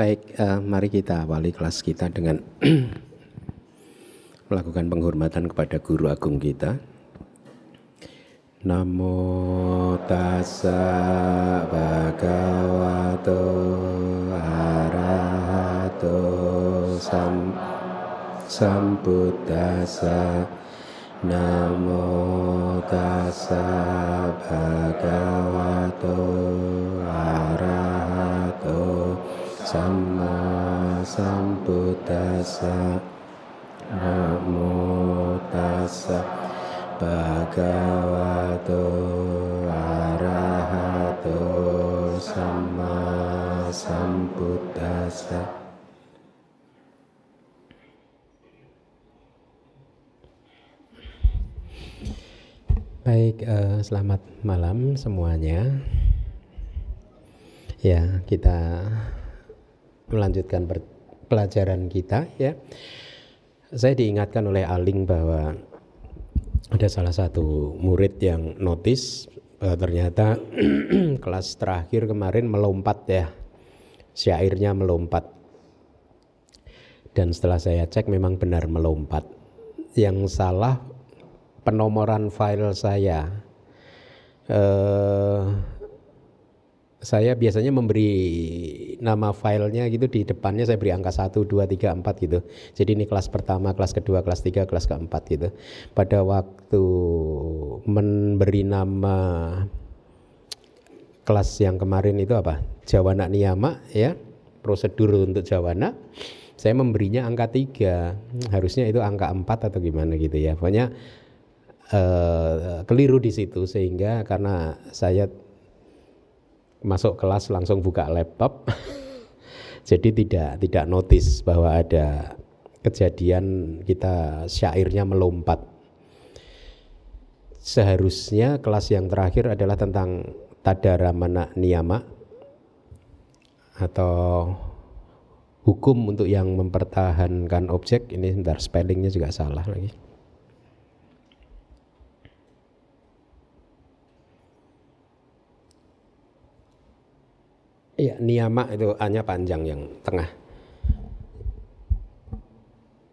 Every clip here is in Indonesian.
Baik, uh, mari kita awali kelas kita dengan melakukan penghormatan kepada guru agung kita. Namo tassa bhagavato arahato sam sambuddhassa Namo tassa bhagavato arahato Sama Sambuddhasa Namo Tassa Bhagavato Arahato Sama Sambuddhasa Baik, uh, selamat malam semuanya. Ya, kita melanjutkan pelajaran kita ya. Saya diingatkan oleh Aling bahwa ada salah satu murid yang notice bahwa ternyata kelas terakhir kemarin melompat ya. Syairnya melompat. Dan setelah saya cek memang benar melompat. Yang salah penomoran file saya. Eh, saya biasanya memberi nama filenya gitu di depannya saya beri angka 1, 2, 3, 4 gitu. Jadi ini kelas pertama, kelas kedua, kelas tiga, kelas keempat gitu. Pada waktu memberi nama kelas yang kemarin itu apa? Jawana Niyama ya, prosedur untuk Jawana. Saya memberinya angka 3, harusnya itu angka 4 atau gimana gitu ya. Pokoknya uh, keliru di situ sehingga karena saya masuk kelas langsung buka laptop. Jadi tidak tidak notice bahwa ada kejadian kita syairnya melompat. Seharusnya kelas yang terakhir adalah tentang tadaramana niyama atau hukum untuk yang mempertahankan objek. Ini sebentar spellingnya juga salah lagi Iya, niyama itu hanya panjang yang tengah.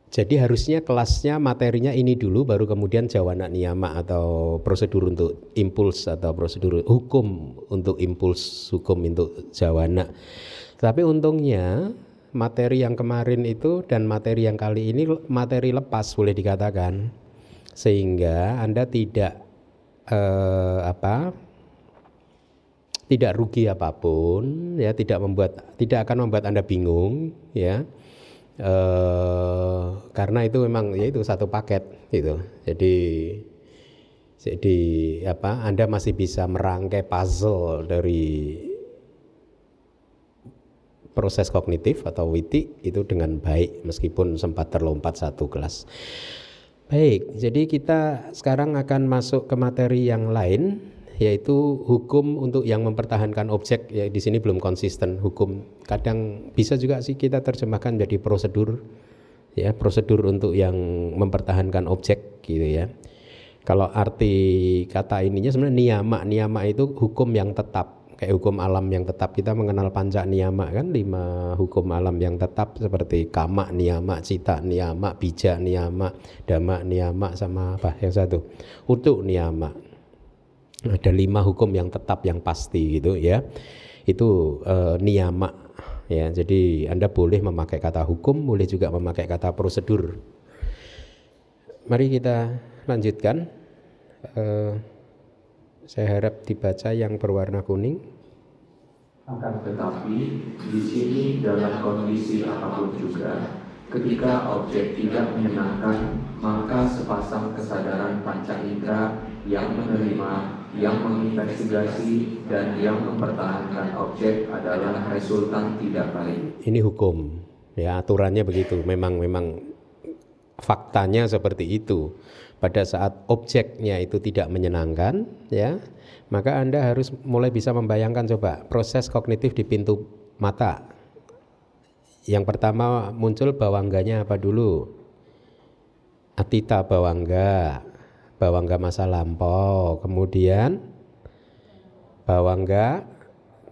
Jadi harusnya kelasnya materinya ini dulu baru kemudian jawana niyama atau prosedur untuk impuls atau prosedur hukum untuk impuls hukum untuk jawana. Tapi untungnya materi yang kemarin itu dan materi yang kali ini materi lepas boleh dikatakan sehingga Anda tidak eh, apa tidak rugi apa pun ya tidak membuat tidak akan membuat anda bingung ya. E, karena itu memang ya itu satu paket gitu. Jadi jadi apa anda masih bisa merangkai puzzle dari proses kognitif atau witi itu dengan baik meskipun sempat terlompat satu kelas. Baik, jadi kita sekarang akan masuk ke materi yang lain yaitu hukum untuk yang mempertahankan objek ya di sini belum konsisten hukum. Kadang bisa juga sih kita terjemahkan jadi prosedur ya prosedur untuk yang mempertahankan objek gitu ya. Kalau arti kata ininya sebenarnya niyama niyama itu hukum yang tetap. Kayak hukum alam yang tetap. Kita mengenal panca niyama kan lima hukum alam yang tetap seperti kama niyama cita niyama bija niyama dama niyama sama apa? Yang satu. Utuk niyama ada lima hukum yang tetap yang pasti gitu ya. Itu e, niyama ya. Jadi anda boleh memakai kata hukum boleh juga memakai kata prosedur. Mari kita lanjutkan. E, saya harap dibaca yang berwarna kuning. Akan tetapi di sini dalam kondisi apa pun juga ketika objek tidak menyenangkan maka sepasang kesadaran panca indera yang menerima yang menginvestigasi dan yang mempertahankan objek adalah resultan tidak baik. Ini hukum, ya aturannya begitu. Memang memang faktanya seperti itu. Pada saat objeknya itu tidak menyenangkan, ya, maka Anda harus mulai bisa membayangkan coba proses kognitif di pintu mata. Yang pertama muncul bawangganya apa dulu? Atita bawangga, bawangga masa lampau, kemudian bawangga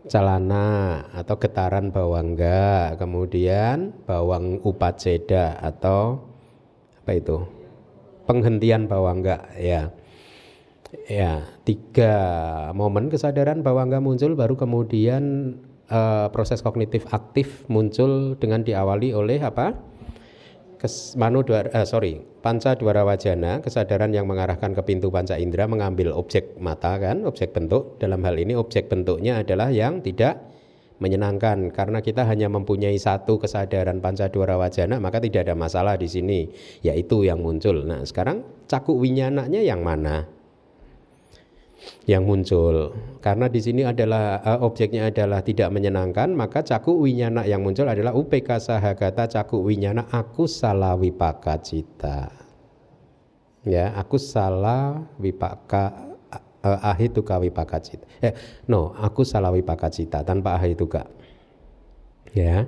celana atau getaran bawangga, kemudian bawang upaceda atau apa itu? penghentian bawangga ya. Ya, tiga momen kesadaran bawangga muncul baru kemudian uh, proses kognitif aktif muncul dengan diawali oleh apa? Kes, manu dua, uh, sorry, panca dwara wajana, kesadaran yang mengarahkan ke pintu panca indera mengambil objek mata kan, objek bentuk. Dalam hal ini objek bentuknya adalah yang tidak menyenangkan karena kita hanya mempunyai satu kesadaran panca dwara wajana maka tidak ada masalah di sini yaitu yang muncul. Nah, sekarang cakuk winyananya yang mana? Yang muncul. Karena di sini adalah uh, objeknya adalah tidak menyenangkan, maka cakuk winyana yang muncul adalah UPK sahagata cakuk winyana aku salah wipaka cita. Ya, aku salah wipaka uh, ahituka wipakacita. Eh, no, aku salah wipakacita tanpa ahituka. Ya.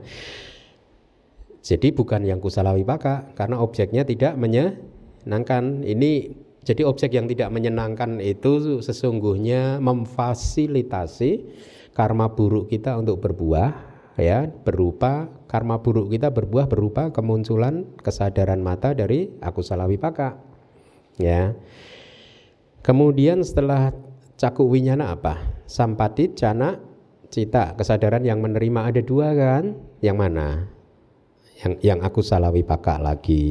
Jadi bukan yang kusala wipaka karena objeknya tidak menyenangkan. Ini jadi objek yang tidak menyenangkan itu sesungguhnya memfasilitasi karma buruk kita untuk berbuah ya berupa karma buruk kita berbuah berupa kemunculan kesadaran mata dari aku salah wipaka ya Kemudian setelah caku winyana apa? Sampati, cana, cita. Kesadaran yang menerima ada dua kan? Yang mana? Yang yang aku salah wipaka lagi.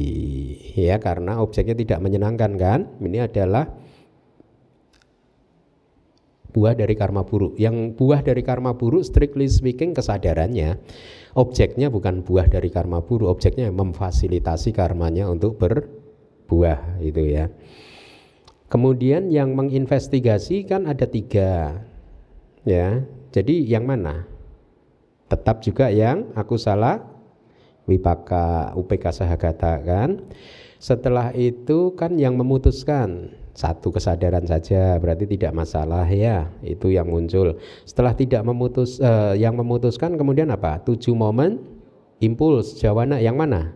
Ya karena objeknya tidak menyenangkan kan? Ini adalah buah dari karma buruk. Yang buah dari karma buruk strictly speaking kesadarannya objeknya bukan buah dari karma buruk, objeknya memfasilitasi karmanya untuk berbuah itu ya. Kemudian yang menginvestigasi kan ada tiga, ya. Jadi yang mana? Tetap juga yang aku salah, wipaka UPK sahagata kan. Setelah itu kan yang memutuskan satu kesadaran saja berarti tidak masalah ya itu yang muncul. Setelah tidak memutus, uh, yang memutuskan kemudian apa? Tujuh momen, impuls, jawana yang mana?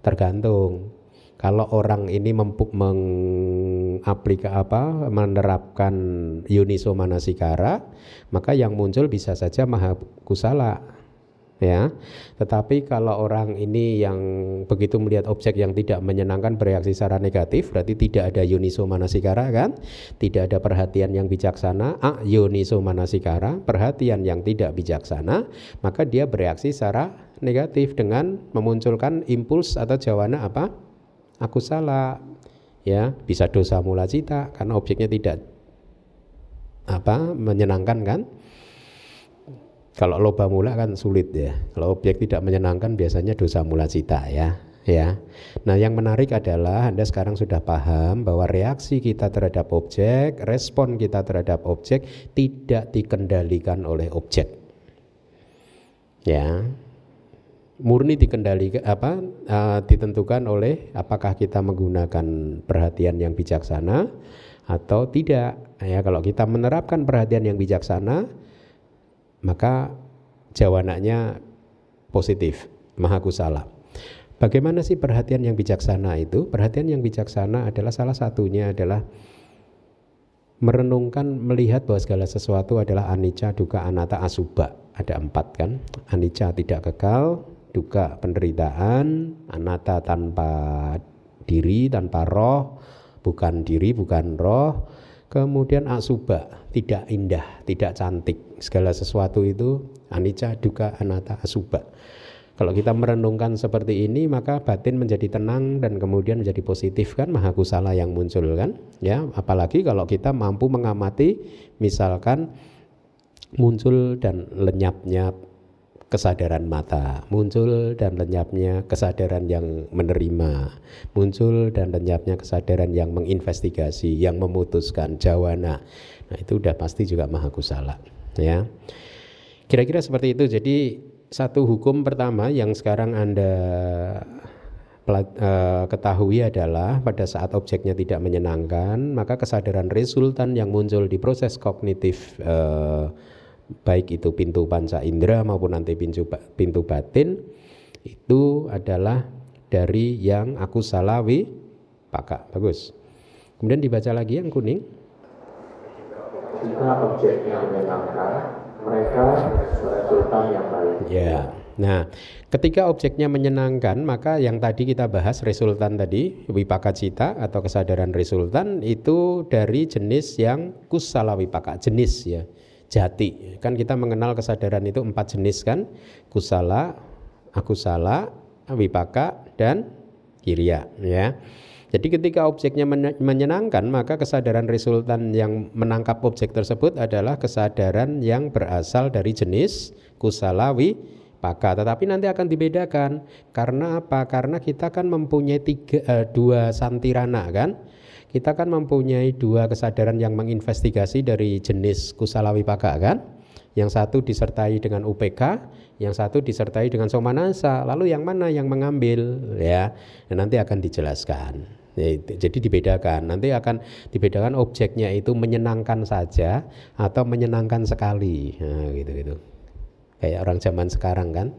Tergantung kalau orang ini mempuk mengaplika apa menerapkan Yuniso Manasikara, maka yang muncul bisa saja Maha Kusala. Ya. Tetapi kalau orang ini yang begitu melihat objek yang tidak menyenangkan bereaksi secara negatif, berarti tidak ada Yuniso Manasikara kan? Tidak ada perhatian yang bijaksana, a Yuniso Manasikara, perhatian yang tidak bijaksana, maka dia bereaksi secara negatif dengan memunculkan impuls atau jawana apa? aku salah ya bisa dosa mula cita karena objeknya tidak apa menyenangkan kan kalau loba mula kan sulit ya. Kalau objek tidak menyenangkan biasanya dosa mula cita ya ya. Nah yang menarik adalah anda sekarang sudah paham bahwa reaksi kita terhadap objek respon kita terhadap objek tidak dikendalikan oleh objek. Ya. Murni dikendalikan apa uh, ditentukan oleh apakah kita menggunakan perhatian yang bijaksana atau tidak. Ya kalau kita menerapkan perhatian yang bijaksana maka jawabannya positif. Maha kusala. Bagaimana sih perhatian yang bijaksana itu? Perhatian yang bijaksana adalah salah satunya adalah merenungkan melihat bahwa segala sesuatu adalah anicca duka anatta asubha ada empat kan? Anicca tidak kekal duka penderitaan, anata tanpa diri, tanpa roh, bukan diri, bukan roh, kemudian asuba, tidak indah, tidak cantik. Segala sesuatu itu anicca, duka, anata, asuba. Kalau kita merenungkan seperti ini maka batin menjadi tenang dan kemudian menjadi positif kan maha kusala yang muncul kan ya apalagi kalau kita mampu mengamati misalkan muncul dan lenyapnya kesadaran mata, muncul dan lenyapnya kesadaran yang menerima, muncul dan lenyapnya kesadaran yang menginvestigasi, yang memutuskan jawana. Nah, itu udah pasti juga maha kusala, ya. Kira-kira seperti itu. Jadi satu hukum pertama yang sekarang Anda uh, ketahui adalah pada saat objeknya tidak menyenangkan, maka kesadaran resultan yang muncul di proses kognitif uh, baik itu pintu panca indera maupun nanti pintu pintu batin itu adalah dari yang aku salawi pakak bagus kemudian dibaca lagi yang kuning jika objek yang menyenangkan mereka resultan yang baik. Ya. Nah, ketika objeknya menyenangkan, maka yang tadi kita bahas resultan tadi, wipaka cita atau kesadaran resultan itu dari jenis yang kusala wipaka, jenis ya, jati. Kan kita mengenal kesadaran itu empat jenis kan, kusala, akusala, wipaka, dan kiriya ya. Jadi ketika objeknya menyenangkan, maka kesadaran resultan yang menangkap objek tersebut adalah kesadaran yang berasal dari jenis kusalawi paka. Tetapi nanti akan dibedakan. Karena apa? Karena kita kan mempunyai tiga, uh, dua santirana kan. Kita kan mempunyai dua kesadaran yang menginvestigasi dari jenis kusalawi paka kan. Yang satu disertai dengan UPK, yang satu disertai dengan somanasa. Lalu yang mana yang mengambil ya? Dan nanti akan dijelaskan. Ya, jadi dibedakan. Nanti akan dibedakan objeknya itu menyenangkan saja atau menyenangkan sekali. Nah, gitu gitu. Kayak orang zaman sekarang kan,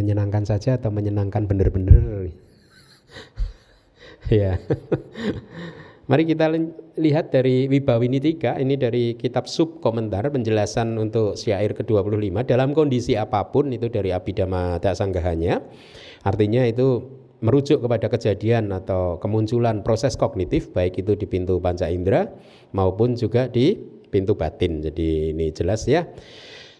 menyenangkan saja atau menyenangkan benar-benar. ya. Mari kita lihat dari Wibawinitika, ini dari kitab sub komentar penjelasan untuk syair ke-25 dalam kondisi apa pun itu dari Abhidhamma Dasanggahanya. Artinya itu merujuk kepada kejadian atau kemunculan proses kognitif baik itu di pintu panca indera maupun juga di pintu batin. Jadi ini jelas ya.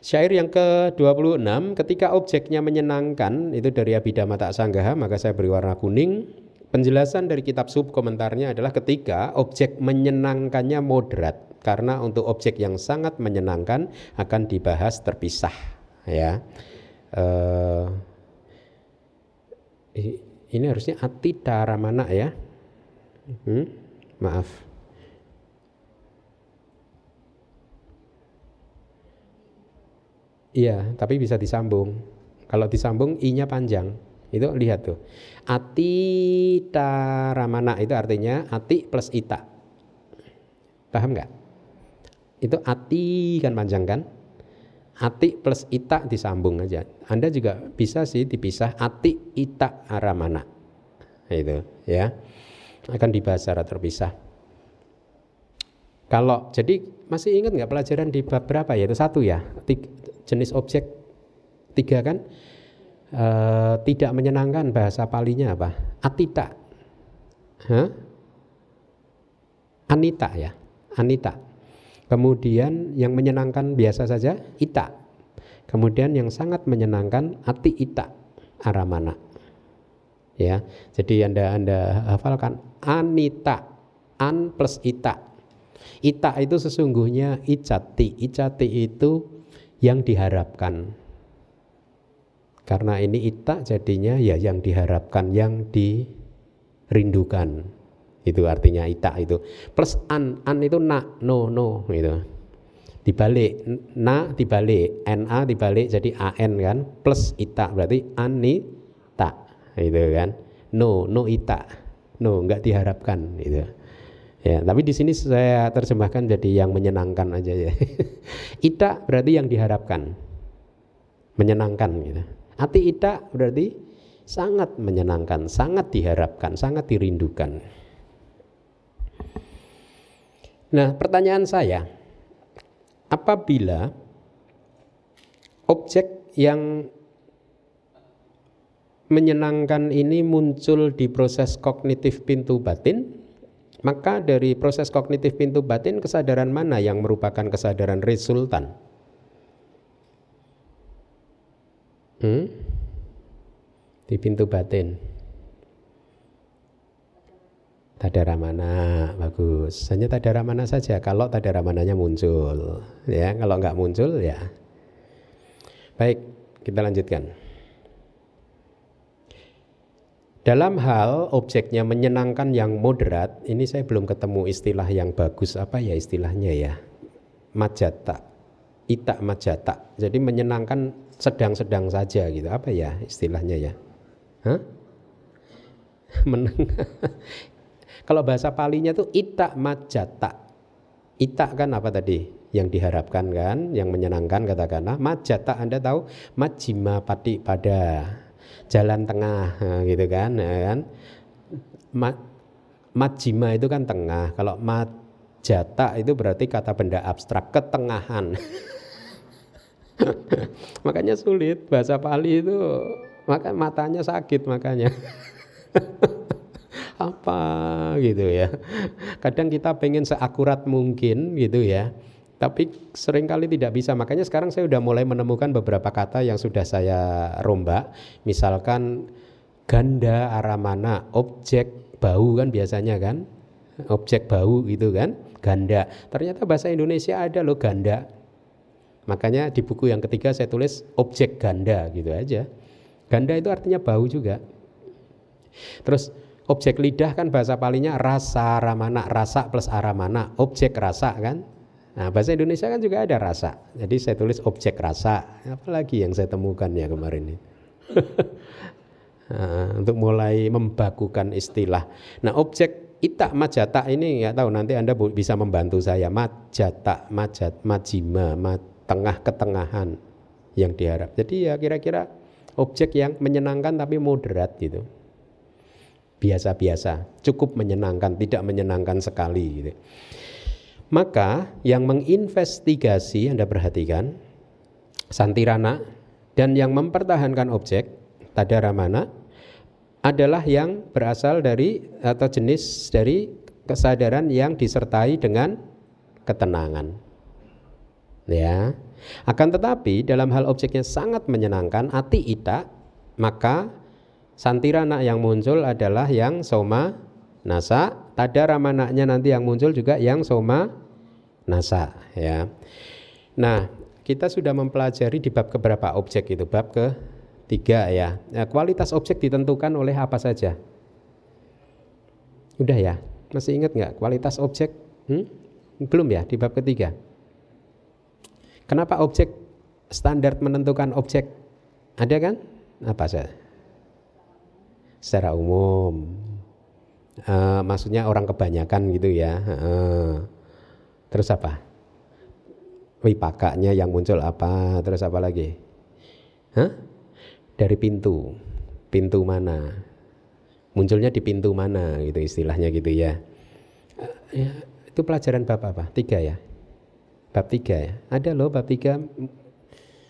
Syair yang ke-26 ketika objeknya menyenangkan itu dari Abhidhamma Tak Sanggaha maka saya beri warna kuning. Penjelasan dari kitab sub komentarnya adalah ketika objek menyenangkannya moderat karena untuk objek yang sangat menyenangkan akan dibahas terpisah ya. Uh, ini harusnya ati mana ya hmm? maaf iya tapi bisa disambung kalau disambung i-nya panjang itu lihat tuh ati taramana itu artinya ati plus ita paham nggak itu ati kan panjang kan ati plus ita disambung aja. Anda juga bisa sih dipisah ati ita aramana. Itu ya. Akan dibahas secara terpisah. Kalau jadi masih ingat nggak pelajaran di bab berapa ya? Itu satu ya. Tiga, jenis objek tiga kan e, tidak menyenangkan bahasa palinya apa? Atita. Hah? Anita ya. Anita. Kemudian yang menyenangkan biasa saja ita. Kemudian yang sangat menyenangkan ati ita aramana. Ya. Jadi Anda Anda hafalkan anita an plus ita. Ita itu sesungguhnya icati. Icati itu yang diharapkan. Karena ini ita jadinya ya yang diharapkan, yang dirindukan. Itu artinya ita itu. Plus an an itu na no no gitu. Dibalik na dibalik na dibalik jadi an kan. Plus ita berarti anita itu kan. No no ita no nggak diharapkan itu ya tapi di sini saya terjemahkan jadi yang menyenangkan aja ya. Ita berarti yang diharapkan. Menyenangkan gitu ati ita berarti sangat menyenangkan sangat diharapkan sangat dirindukan Nah, pertanyaan saya, apabila objek yang menyenangkan ini muncul di proses kognitif pintu batin, maka dari proses kognitif pintu batin kesadaran mana yang merupakan kesadaran resultan? Hmm? Di pintu batin. Tadaramana bagus. Hanya tadaramana saja kalau tadaramananya muncul. Ya, kalau nggak muncul ya. Baik, kita lanjutkan. Dalam hal objeknya menyenangkan yang moderat, ini saya belum ketemu istilah yang bagus apa ya istilahnya ya. Majata. Ita majata. Jadi menyenangkan sedang-sedang saja gitu. Apa ya istilahnya ya? Hah? Menengah. Kalau bahasa palinya itu ita majata. Ita kan apa tadi? Yang diharapkan kan, yang menyenangkan katakanlah. Majata Anda tahu majima pati pada jalan tengah gitu kan, ya kan? Ma, majima itu kan tengah. Kalau majata itu berarti kata benda abstrak ketengahan. makanya sulit bahasa Pali itu maka matanya sakit makanya. apa gitu ya. Kadang kita pengen seakurat mungkin gitu ya. Tapi sering kali tidak bisa. Makanya sekarang saya sudah mulai menemukan beberapa kata yang sudah saya rombak. Misalkan ganda aramana, objek bau kan biasanya kan. Objek bau gitu kan, ganda. Ternyata bahasa Indonesia ada loh ganda. Makanya di buku yang ketiga saya tulis objek ganda gitu aja. Ganda itu artinya bau juga. Terus objek lidah kan bahasa palinya rasa ramana, rasa plus aramana, objek rasa kan. Nah, bahasa Indonesia kan juga ada rasa. Jadi saya tulis objek rasa. Apalagi yang saya temukan ya kemarin ini. nah, untuk mulai membakukan istilah. Nah, objek ita majata ini nggak tahu nanti Anda bisa membantu saya. Majata, majat, majima, mat, tengah ketengahan yang diharap. Jadi ya kira-kira objek yang menyenangkan tapi moderat gitu. Biasa-biasa, cukup menyenangkan, tidak menyenangkan sekali gitu. Maka yang menginvestigasi Anda perhatikan Santirana dan yang mempertahankan objek Tadaramana adalah yang berasal dari atau jenis dari kesadaran yang disertai dengan ketenangan. Ya. Akan tetapi dalam hal objeknya sangat menyenangkan ati ita, maka santirana yang muncul adalah yang soma nasa, tada ramanaknya nanti yang muncul juga yang soma nasa ya. Nah, kita sudah mempelajari di bab keberapa objek itu? Bab ke tiga ya. Nah, kualitas objek ditentukan oleh apa saja? Udah ya? Masih ingat nggak kualitas objek? Hmm? Belum ya di bab ketiga? Kenapa objek standar menentukan objek? Ada kan? Apa saja? Secara umum. Uh, maksudnya orang kebanyakan gitu ya. Uh, terus apa? Wipakanya yang muncul apa? Terus apa lagi? Hah? Dari pintu. Pintu mana? Munculnya di pintu mana gitu istilahnya gitu ya. Uh, ya itu pelajaran bab apa? Tiga ya. Bab tiga ya. Ada loh bab tiga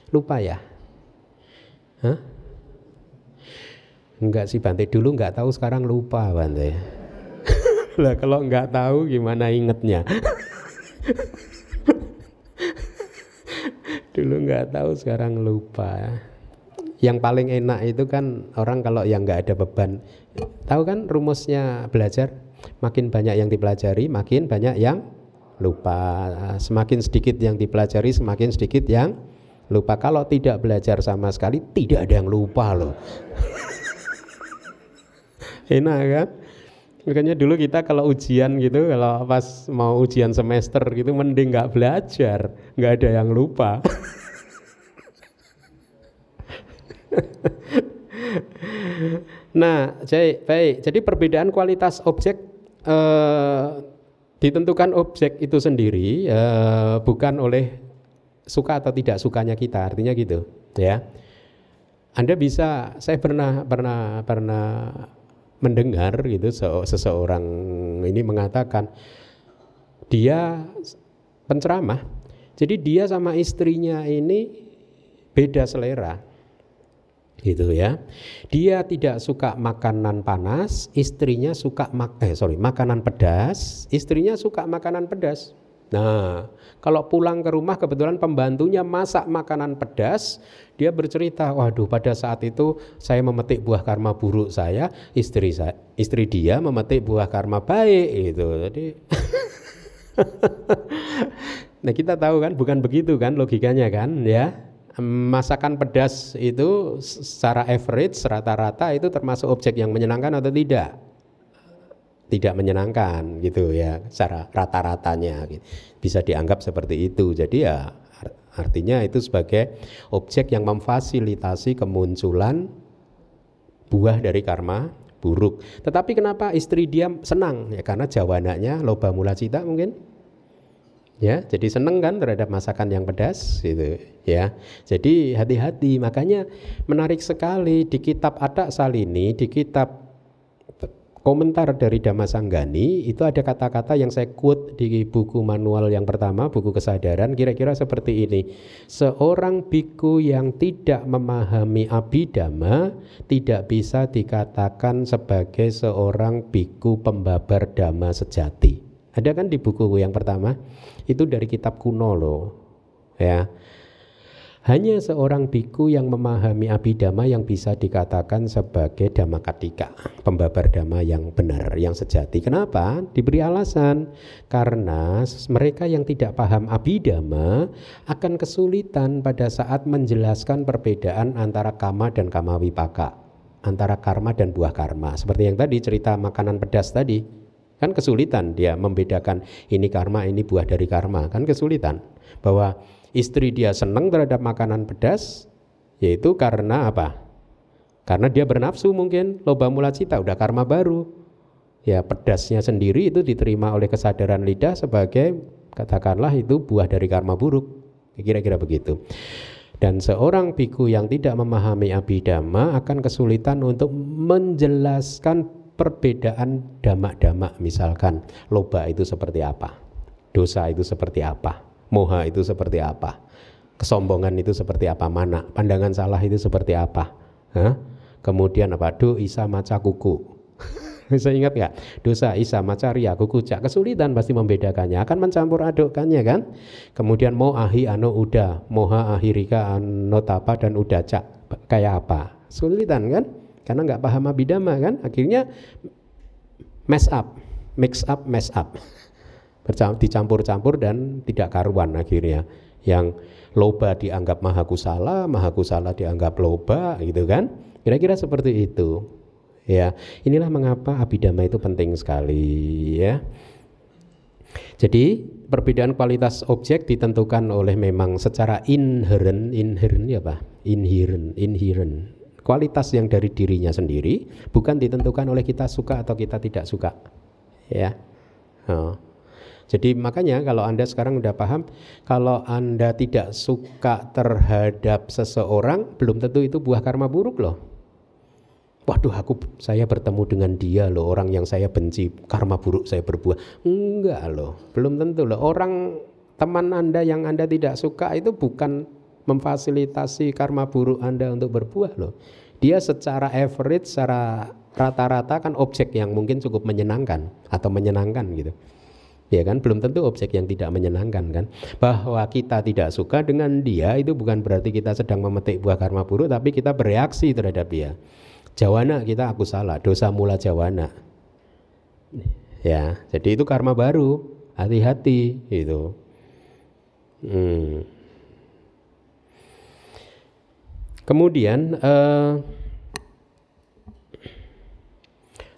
lupa ya. Hah? Enggak sih Bante dulu enggak tahu sekarang lupa Bante. lah kalau enggak tahu gimana ingetnya? dulu enggak tahu sekarang lupa. Yang paling enak itu kan orang kalau yang enggak ada beban. Tahu kan rumusnya belajar? Makin banyak yang dipelajari, makin banyak yang lupa. Semakin sedikit yang dipelajari, semakin sedikit yang lupa. Kalau tidak belajar sama sekali, tidak ada yang lupa loh. Enak kan? Makanya dulu kita kalau ujian gitu, kalau pas mau ujian semester gitu, mending nggak belajar, nggak ada yang lupa. nah, jadi baik. Jadi perbedaan kualitas objek eh, ditentukan objek itu sendiri uh, bukan oleh suka atau tidak sukanya kita artinya gitu ya. Anda bisa saya pernah pernah pernah mendengar gitu seseorang ini mengatakan dia penceramah. Jadi dia sama istrinya ini beda selera gitu ya. Dia tidak suka makanan panas, istrinya suka mak eh sorry makanan pedas, istrinya suka makanan pedas. Nah, kalau pulang ke rumah kebetulan pembantunya masak makanan pedas, dia bercerita, waduh pada saat itu saya memetik buah karma buruk saya, istri saya, istri dia memetik buah karma baik itu. Jadi Nah, kita tahu kan bukan begitu kan logikanya kan, ya masakan pedas itu secara average rata-rata itu termasuk objek yang menyenangkan atau tidak? Tidak menyenangkan gitu ya, secara rata-ratanya gitu. bisa dianggap seperti itu. Jadi ya artinya itu sebagai objek yang memfasilitasi kemunculan buah dari karma buruk. Tetapi kenapa istri dia senang? Ya karena jawabannya loba mula cita mungkin ya jadi seneng kan terhadap masakan yang pedas gitu ya jadi hati-hati makanya menarik sekali di kitab Adak Salini di kitab komentar dari Damasanggani itu ada kata-kata yang saya quote di buku manual yang pertama, buku kesadaran, kira-kira seperti ini. Seorang biku yang tidak memahami abidama tidak bisa dikatakan sebagai seorang biku pembabar dhamma sejati. Ada kan di buku yang pertama? Itu dari kitab kuno loh. Ya. Hanya seorang biku yang memahami abidama yang bisa dikatakan sebagai dhamma katika, pembabar dhamma yang benar, yang sejati. Kenapa? Diberi alasan karena mereka yang tidak paham abidama akan kesulitan pada saat menjelaskan perbedaan antara kama dan kama wipaka, antara karma dan buah karma. Seperti yang tadi cerita makanan pedas tadi, kan kesulitan dia membedakan ini karma, ini buah dari karma, kan kesulitan bahwa istri dia senang terhadap makanan pedas yaitu karena apa? Karena dia bernafsu mungkin loba mula cita udah karma baru. Ya pedasnya sendiri itu diterima oleh kesadaran lidah sebagai katakanlah itu buah dari karma buruk. Kira-kira begitu. Dan seorang biku yang tidak memahami abidama akan kesulitan untuk menjelaskan perbedaan damak-damak misalkan loba itu seperti apa, dosa itu seperti apa, moha itu seperti apa kesombongan itu seperti apa mana pandangan salah itu seperti apa Hah? kemudian apa? Do isa maca kuku. Bisa ingat nggak? Dosa isa maca ria kuku. Cak kesulitan pasti membedakannya. Akan mencampur adukkannya kan? Kemudian mo ahi ano uda. Moha ahirika ano tapa dan uda. Cak kayak apa? Kesulitan kan karena nggak paham abidama kan? Akhirnya mess up mix up mess up. Dicampur-campur dan tidak karuan akhirnya. Yang loba dianggap maha kusala, maha kusala dianggap loba gitu kan? Kira-kira seperti itu. Ya inilah mengapa abidama itu penting sekali ya. Jadi perbedaan kualitas objek ditentukan oleh memang secara inherent inherent ya apa inherent inherent kualitas yang dari dirinya sendiri bukan ditentukan oleh kita suka atau kita tidak suka ya oh. Jadi makanya kalau Anda sekarang udah paham, kalau Anda tidak suka terhadap seseorang, belum tentu itu buah karma buruk loh. Waduh, aku saya bertemu dengan dia loh, orang yang saya benci, karma buruk saya berbuah. Enggak loh, belum tentu loh. Orang teman Anda yang Anda tidak suka itu bukan memfasilitasi karma buruk Anda untuk berbuah loh. Dia secara average, secara rata-rata kan objek yang mungkin cukup menyenangkan atau menyenangkan gitu. Ya kan? Belum tentu objek yang tidak menyenangkan kan? Bahwa kita tidak suka dengan dia itu bukan berarti kita sedang memetik buah karma buruk tapi kita bereaksi terhadap dia. Jawana kita aku salah. Dosa mula jawana ya jadi itu karma baru. Hati-hati itu hmm. Kemudian uh,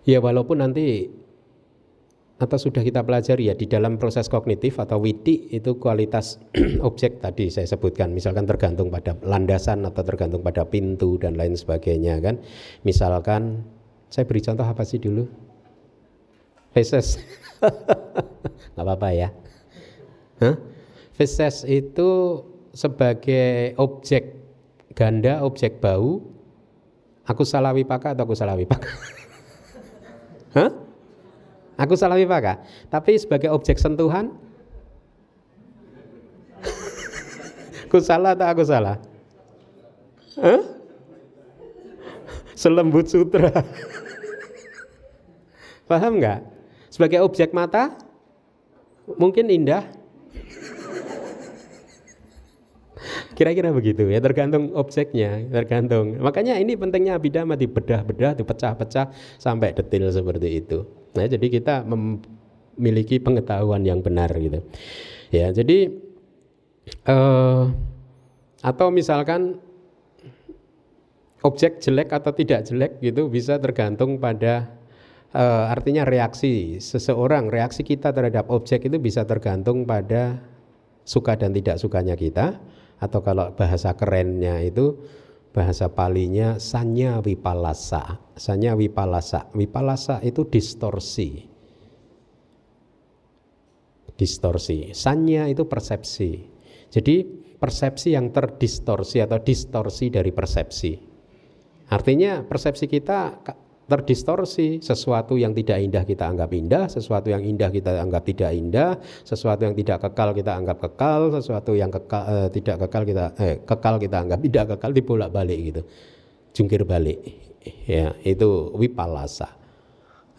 ya walaupun nanti atau sudah kita pelajari ya di dalam proses kognitif atau witi itu kualitas objek tadi saya sebutkan misalkan tergantung pada landasan atau tergantung pada pintu dan lain sebagainya kan. Misalkan saya beri contoh apa sih dulu? Feses nggak apa-apa ya. Feses itu sebagai objek ganda objek bau aku salah wipaka atau aku salah wipaka Hah? Aku salah wipaka. Tapi sebagai objek sentuhan, aku salah atau aku salah? Huh? Selembut sutra. Paham nggak? Sebagai objek mata, mungkin indah. Kira-kira begitu ya, tergantung objeknya, tergantung. Makanya ini pentingnya abidama dibedah-bedah, dipecah-pecah sampai detail seperti itu. Nah, jadi kita memiliki pengetahuan yang benar gitu. Ya, jadi uh, atau misalkan objek jelek atau tidak jelek gitu bisa tergantung pada uh, artinya reaksi seseorang, reaksi kita terhadap objek itu bisa tergantung pada suka dan tidak sukanya kita atau kalau bahasa kerennya itu bahasa palinya sanya wipalasa. Sanya wipalasa. Wipalasa itu distorsi. Distorsi. Sanya itu persepsi. Jadi persepsi yang terdistorsi atau distorsi dari persepsi. Artinya persepsi kita terdistorsi sesuatu yang tidak indah kita anggap indah sesuatu yang indah kita anggap tidak indah sesuatu yang tidak kekal kita anggap kekal sesuatu yang kekal, eh, tidak kekal kita eh, kekal kita anggap tidak kekal dibolak balik gitu. Jungkir balik. Ya itu wipalasa.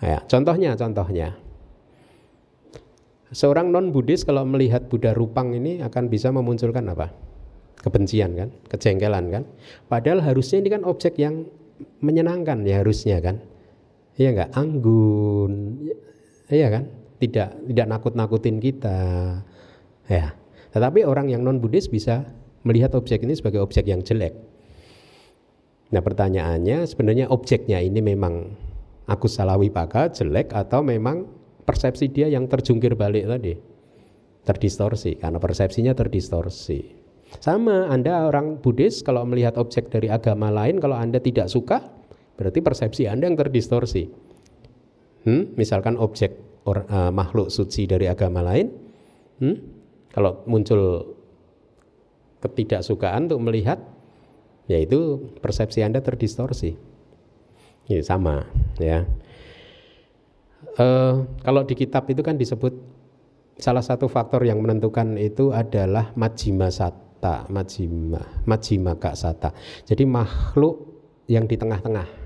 Ya contohnya contohnya. Seorang non Buddhis kalau melihat Buddha Rupang ini akan bisa memunculkan apa? Kebencian kan? Kejengkelan kan? Padahal harusnya ini kan objek yang menyenangkan ya harusnya kan. Iya enggak anggun. Iya kan? Tidak tidak nakut-nakutin kita. Ya. Tetapi orang yang non Buddhis bisa melihat objek ini sebagai objek yang jelek. Nah pertanyaannya sebenarnya objeknya ini memang aku salah wipaka jelek atau memang persepsi dia yang terjungkir balik tadi? Terdistorsi karena persepsinya terdistorsi sama, Anda orang Buddhis kalau melihat objek dari agama lain, kalau Anda tidak suka, berarti persepsi Anda yang terdistorsi. Hmm? Misalkan objek or, uh, makhluk suci dari agama lain, hmm? kalau muncul ketidaksukaan untuk melihat, yaitu persepsi Anda terdistorsi. Ini sama, ya. Uh, kalau di kitab itu kan disebut salah satu faktor yang menentukan itu adalah majima sat sata majima majima kak sata. Jadi makhluk yang di tengah-tengah.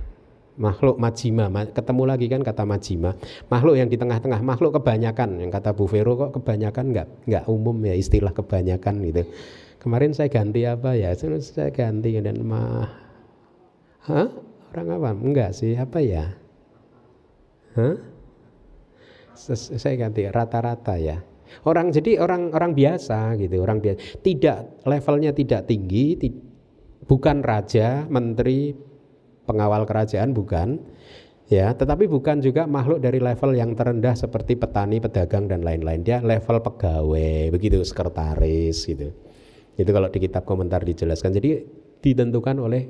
Makhluk majima ketemu lagi kan kata majima. Makhluk yang di tengah-tengah makhluk kebanyakan. Yang kata Bu Vero kok kebanyakan? Nggak nggak umum ya istilah kebanyakan gitu. Kemarin saya ganti apa ya? Saya ganti dan mah Hah? orang apa? Enggak sih apa ya? Hah? saya ganti rata-rata ya Orang jadi orang orang biasa gitu, orang biasa. Tidak levelnya tidak tinggi, bukan raja, menteri, pengawal kerajaan bukan. Ya, tetapi bukan juga makhluk dari level yang terendah seperti petani, pedagang dan lain-lain. Dia level pegawai, begitu sekretaris gitu. Itu kalau di kitab komentar dijelaskan. Jadi ditentukan oleh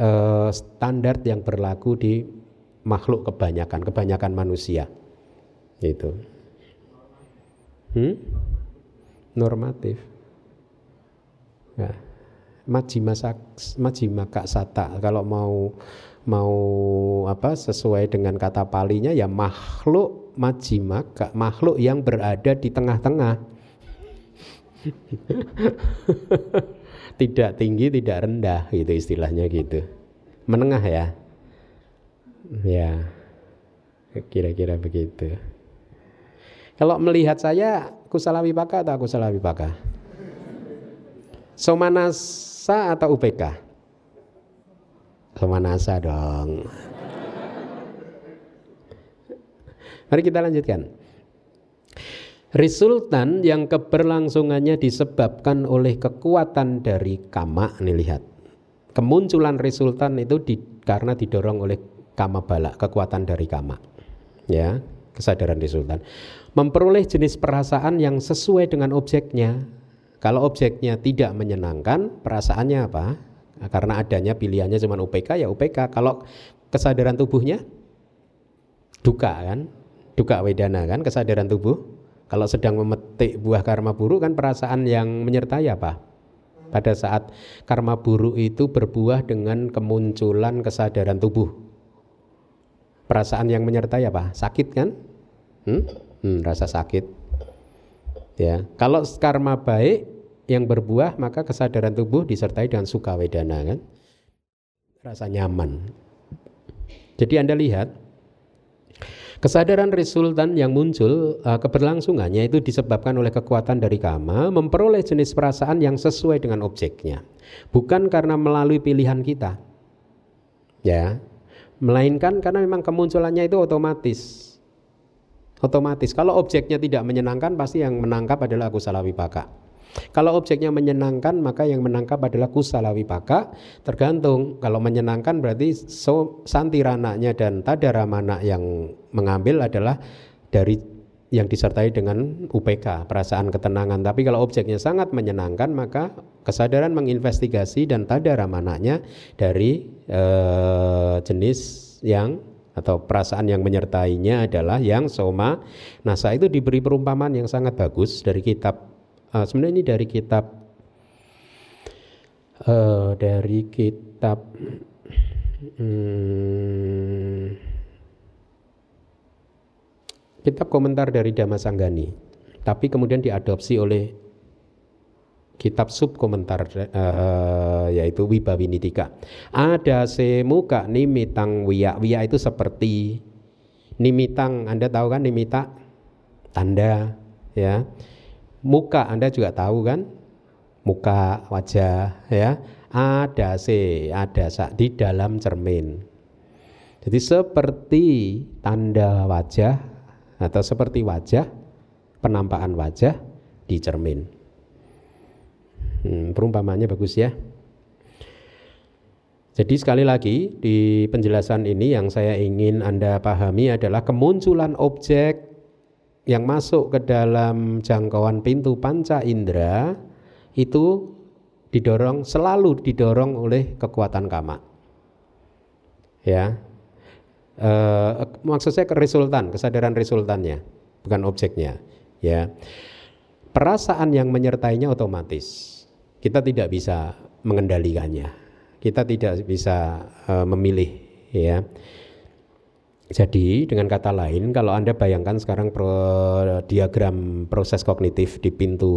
uh, standar yang berlaku di makhluk kebanyakan, kebanyakan manusia. Itu. Hmm? Normatif. Ya. Majima, majima kak sata kalau mau mau apa sesuai dengan kata palinya ya makhluk majima kak makhluk yang berada di tengah-tengah tidak tinggi tidak rendah gitu istilahnya gitu menengah ya ya kira-kira begitu kalau melihat saya kusala wipaka atau kusala wipaka? Somanasa atau UPK? Somanasa dong. Mari kita lanjutkan. Resultan yang keberlangsungannya disebabkan oleh kekuatan dari kama, nih lihat. Kemunculan resultan itu di, karena didorong oleh kama bala, kekuatan dari kama. Ya, kesadaran resultan memperoleh jenis perasaan yang sesuai dengan objeknya. Kalau objeknya tidak menyenangkan, perasaannya apa? Nah, karena adanya pilihannya cuma UPK ya UPK. Kalau kesadaran tubuhnya duka kan, duka wedana kan kesadaran tubuh. Kalau sedang memetik buah karma buruk kan perasaan yang menyertai apa? Pada saat karma buruk itu berbuah dengan kemunculan kesadaran tubuh. Perasaan yang menyertai apa? Sakit kan? Hmm? Hmm, rasa sakit. Ya, kalau karma baik yang berbuah maka kesadaran tubuh disertai dengan suka wedana kan, rasa nyaman. Jadi anda lihat Kesadaran resultan yang muncul uh, keberlangsungannya itu disebabkan oleh kekuatan dari kama memperoleh jenis perasaan yang sesuai dengan objeknya. Bukan karena melalui pilihan kita. Ya. Melainkan karena memang kemunculannya itu otomatis otomatis. Kalau objeknya tidak menyenangkan pasti yang menangkap adalah kusala wipaka kalau objeknya menyenangkan maka yang menangkap adalah kusala wipaka tergantung kalau menyenangkan berarti so, santirananya dan tadaramana yang mengambil adalah dari yang disertai dengan UPK, perasaan ketenangan. Tapi kalau objeknya sangat menyenangkan, maka kesadaran menginvestigasi dan tadaramananya dari eh, jenis yang atau perasaan yang menyertainya adalah yang soma. Nasa itu diberi perumpamaan yang sangat bagus dari kitab uh, sebenarnya ini dari kitab uh, dari kitab Hmm, kitab komentar dari Damasanggani, tapi kemudian diadopsi oleh kitab sub komentar uh, yaitu Wibawinitika. Ada semuka nimitang wiya. Wiya itu seperti nimitang. Anda tahu kan nimita? Tanda ya. Muka Anda juga tahu kan? Muka, wajah ya. Ada se, ada sa di dalam cermin. Jadi seperti tanda wajah atau seperti wajah penampakan wajah di cermin. Hmm, perumpamannya bagus ya. Jadi sekali lagi di penjelasan ini yang saya ingin Anda pahami adalah kemunculan objek yang masuk ke dalam jangkauan pintu panca indera itu didorong selalu didorong oleh kekuatan kama. Ya. E, maksud saya ke resultan, kesadaran resultannya, bukan objeknya, ya. Perasaan yang menyertainya otomatis kita tidak bisa mengendalikannya. Kita tidak bisa uh, memilih ya. Jadi dengan kata lain kalau Anda bayangkan sekarang pro, diagram proses kognitif di pintu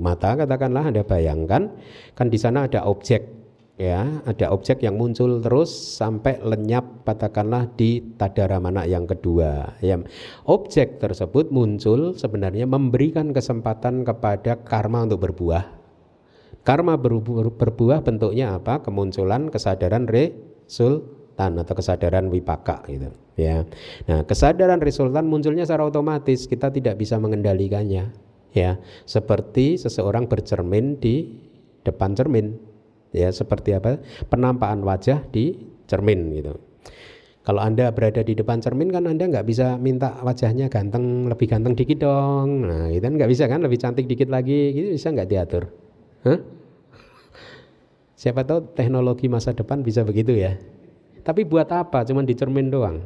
mata katakanlah Anda bayangkan kan di sana ada objek ya, ada objek yang muncul terus sampai lenyap katakanlah di tadara mana yang kedua ya. Objek tersebut muncul sebenarnya memberikan kesempatan kepada karma untuk berbuah Karma berbuah bentuknya apa? Kemunculan kesadaran resultan atau kesadaran wipaka gitu ya. Nah, kesadaran resultan munculnya secara otomatis, kita tidak bisa mengendalikannya ya. Seperti seseorang bercermin di depan cermin ya, seperti apa? Penampakan wajah di cermin gitu. Kalau Anda berada di depan cermin kan Anda nggak bisa minta wajahnya ganteng, lebih ganteng dikit dong. Nah, itu kan nggak bisa kan, lebih cantik dikit lagi, gitu bisa nggak diatur. Hah? Siapa tahu teknologi masa depan bisa begitu ya. Tapi buat apa? Cuman dicermin doang.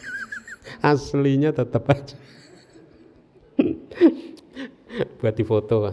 Aslinya tetap aja. buat difoto.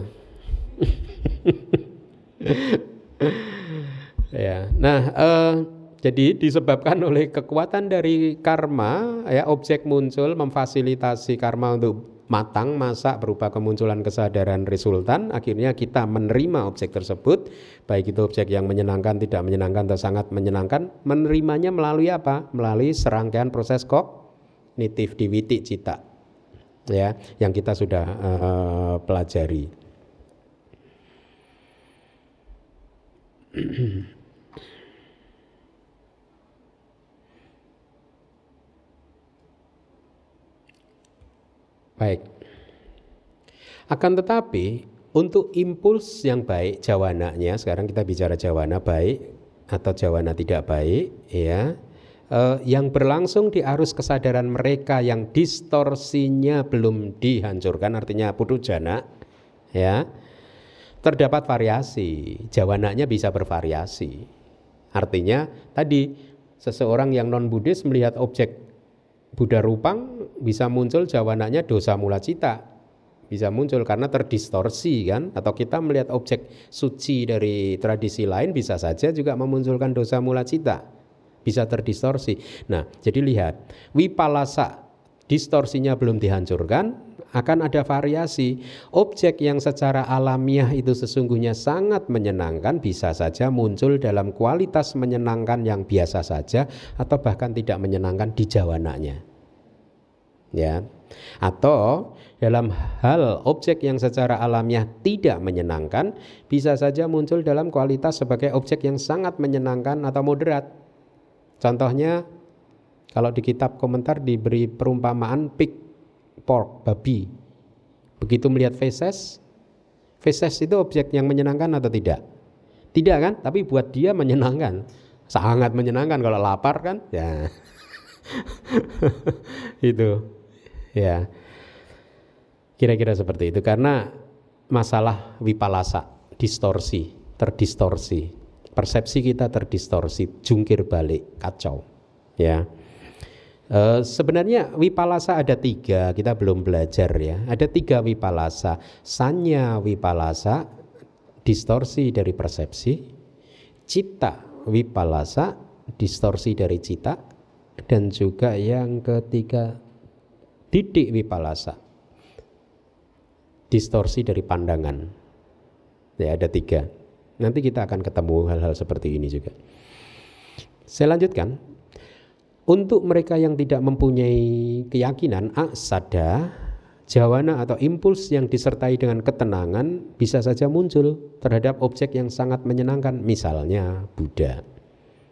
ya. Nah, uh, jadi disebabkan oleh kekuatan dari karma, ya objek muncul memfasilitasi karma untuk matang masak berupa kemunculan kesadaran resultan akhirnya kita menerima objek tersebut. Baik itu objek yang menyenangkan tidak menyenangkan atau sangat menyenangkan menerimanya melalui apa? Melalui serangkaian proses kognitif di witi cita ya yang kita sudah uh, pelajari Baik. Akan tetapi untuk impuls yang baik jawananya sekarang kita bicara jawana baik atau jawana tidak baik ya eh, yang berlangsung di arus kesadaran mereka yang distorsinya belum dihancurkan artinya putu jana ya terdapat variasi jawananya bisa bervariasi artinya tadi seseorang yang non Buddhis melihat objek Buddha Rupang bisa muncul jawananya dosa mula cita. Bisa muncul karena terdistorsi kan? Atau kita melihat objek suci dari tradisi lain bisa saja juga memunculkan dosa mula cita. Bisa terdistorsi. Nah jadi lihat wipalasa distorsinya belum dihancurkan akan ada variasi. Objek yang secara alamiah itu sesungguhnya sangat menyenangkan bisa saja muncul dalam kualitas menyenangkan yang biasa saja atau bahkan tidak menyenangkan di jawananya ya. Atau dalam hal objek yang secara alamiah tidak menyenangkan bisa saja muncul dalam kualitas sebagai objek yang sangat menyenangkan atau moderat. Contohnya kalau di kitab komentar diberi perumpamaan pig pork babi begitu melihat feses feses itu objek yang menyenangkan atau tidak tidak kan tapi buat dia menyenangkan sangat menyenangkan kalau lapar kan ya itu Ya. Kira-kira seperti itu karena masalah wipalasa, distorsi, terdistorsi. Persepsi kita terdistorsi, jungkir balik, kacau. Ya. E, sebenarnya wipalasa ada tiga, kita belum belajar ya. Ada tiga wipalasa. Sanya wipalasa, distorsi dari persepsi. Cita wipalasa, distorsi dari cita dan juga yang ketiga didik wipalasa distorsi dari pandangan ya ada tiga nanti kita akan ketemu hal-hal seperti ini juga saya lanjutkan untuk mereka yang tidak mempunyai keyakinan asada jawana atau impuls yang disertai dengan ketenangan bisa saja muncul terhadap objek yang sangat menyenangkan misalnya Buddha